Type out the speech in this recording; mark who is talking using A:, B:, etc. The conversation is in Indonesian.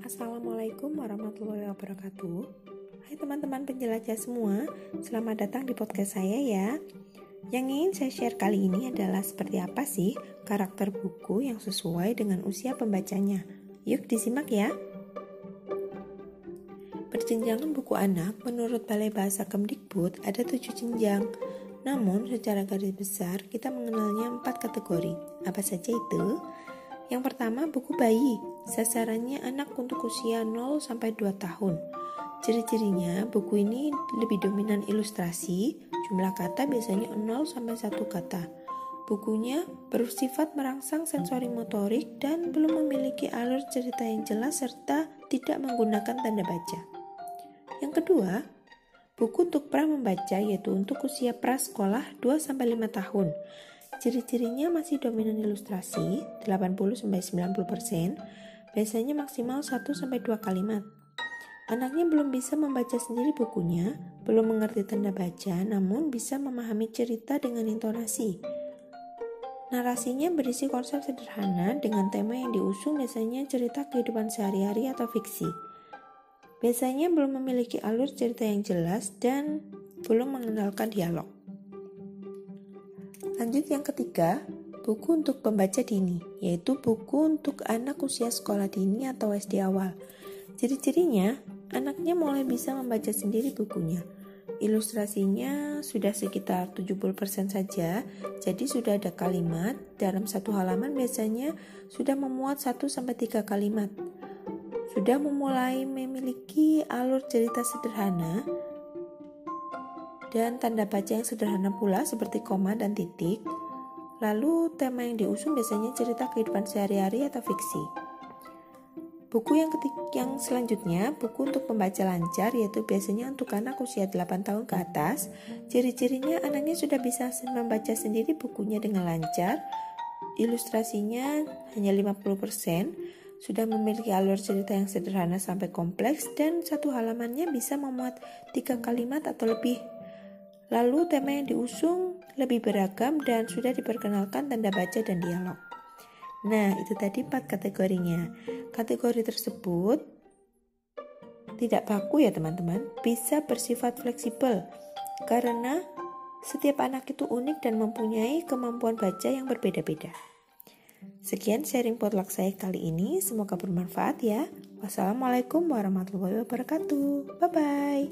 A: Assalamualaikum warahmatullahi wabarakatuh. Hai teman-teman penjelajah semua Selamat datang di podcast saya ya. Yang ingin saya share kali ini adalah seperti apa sih karakter buku yang sesuai dengan usia pembacanya? Yuk disimak ya. Perjenjangan buku anak menurut Balai Bahasa Kemdikbud ada tujuh jenjang. Namun secara garis besar kita mengenalnya empat kategori. Apa saja itu? Yang pertama buku bayi Sasarannya anak untuk usia 0 sampai 2 tahun. Ciri-cirinya buku ini lebih dominan ilustrasi, jumlah kata biasanya 0 sampai 1 kata. Bukunya bersifat merangsang sensori motorik dan belum memiliki alur cerita yang jelas serta tidak menggunakan tanda baca. Yang kedua, buku untuk pra membaca yaitu untuk usia prasekolah 2 sampai 5 tahun. Ciri-cirinya masih dominan ilustrasi 80 sampai 90%, biasanya maksimal 1-2 kalimat. Anaknya belum bisa membaca sendiri bukunya, belum mengerti tanda baca, namun bisa memahami cerita dengan intonasi. Narasinya berisi konsep sederhana dengan tema yang diusung biasanya cerita kehidupan sehari-hari atau fiksi. Biasanya belum memiliki alur cerita yang jelas dan belum mengenalkan dialog. Lanjut yang ketiga, buku untuk pembaca dini, yaitu buku untuk anak usia sekolah dini atau SD awal. Ciri-cirinya, anaknya mulai bisa membaca sendiri bukunya. Ilustrasinya sudah sekitar 70% saja, jadi sudah ada kalimat. Dalam satu halaman biasanya sudah memuat 1-3 kalimat. Sudah memulai memiliki alur cerita sederhana, dan tanda baca yang sederhana pula seperti koma dan titik. Lalu tema yang diusung biasanya cerita kehidupan sehari-hari atau fiksi. Buku yang ketik yang selanjutnya, buku untuk pembaca lancar yaitu biasanya untuk anak usia 8 tahun ke atas. Ciri-cirinya anaknya sudah bisa membaca sendiri bukunya dengan lancar. Ilustrasinya hanya 50%, sudah memiliki alur cerita yang sederhana sampai kompleks dan satu halamannya bisa memuat tiga kalimat atau lebih Lalu tema yang diusung lebih beragam dan sudah diperkenalkan tanda baca dan dialog. Nah, itu tadi empat kategorinya. Kategori tersebut tidak baku ya teman-teman, bisa bersifat fleksibel karena setiap anak itu unik dan mempunyai kemampuan baca yang berbeda-beda. Sekian sharing potluck saya kali ini, semoga bermanfaat ya. Wassalamualaikum warahmatullahi wabarakatuh. Bye bye.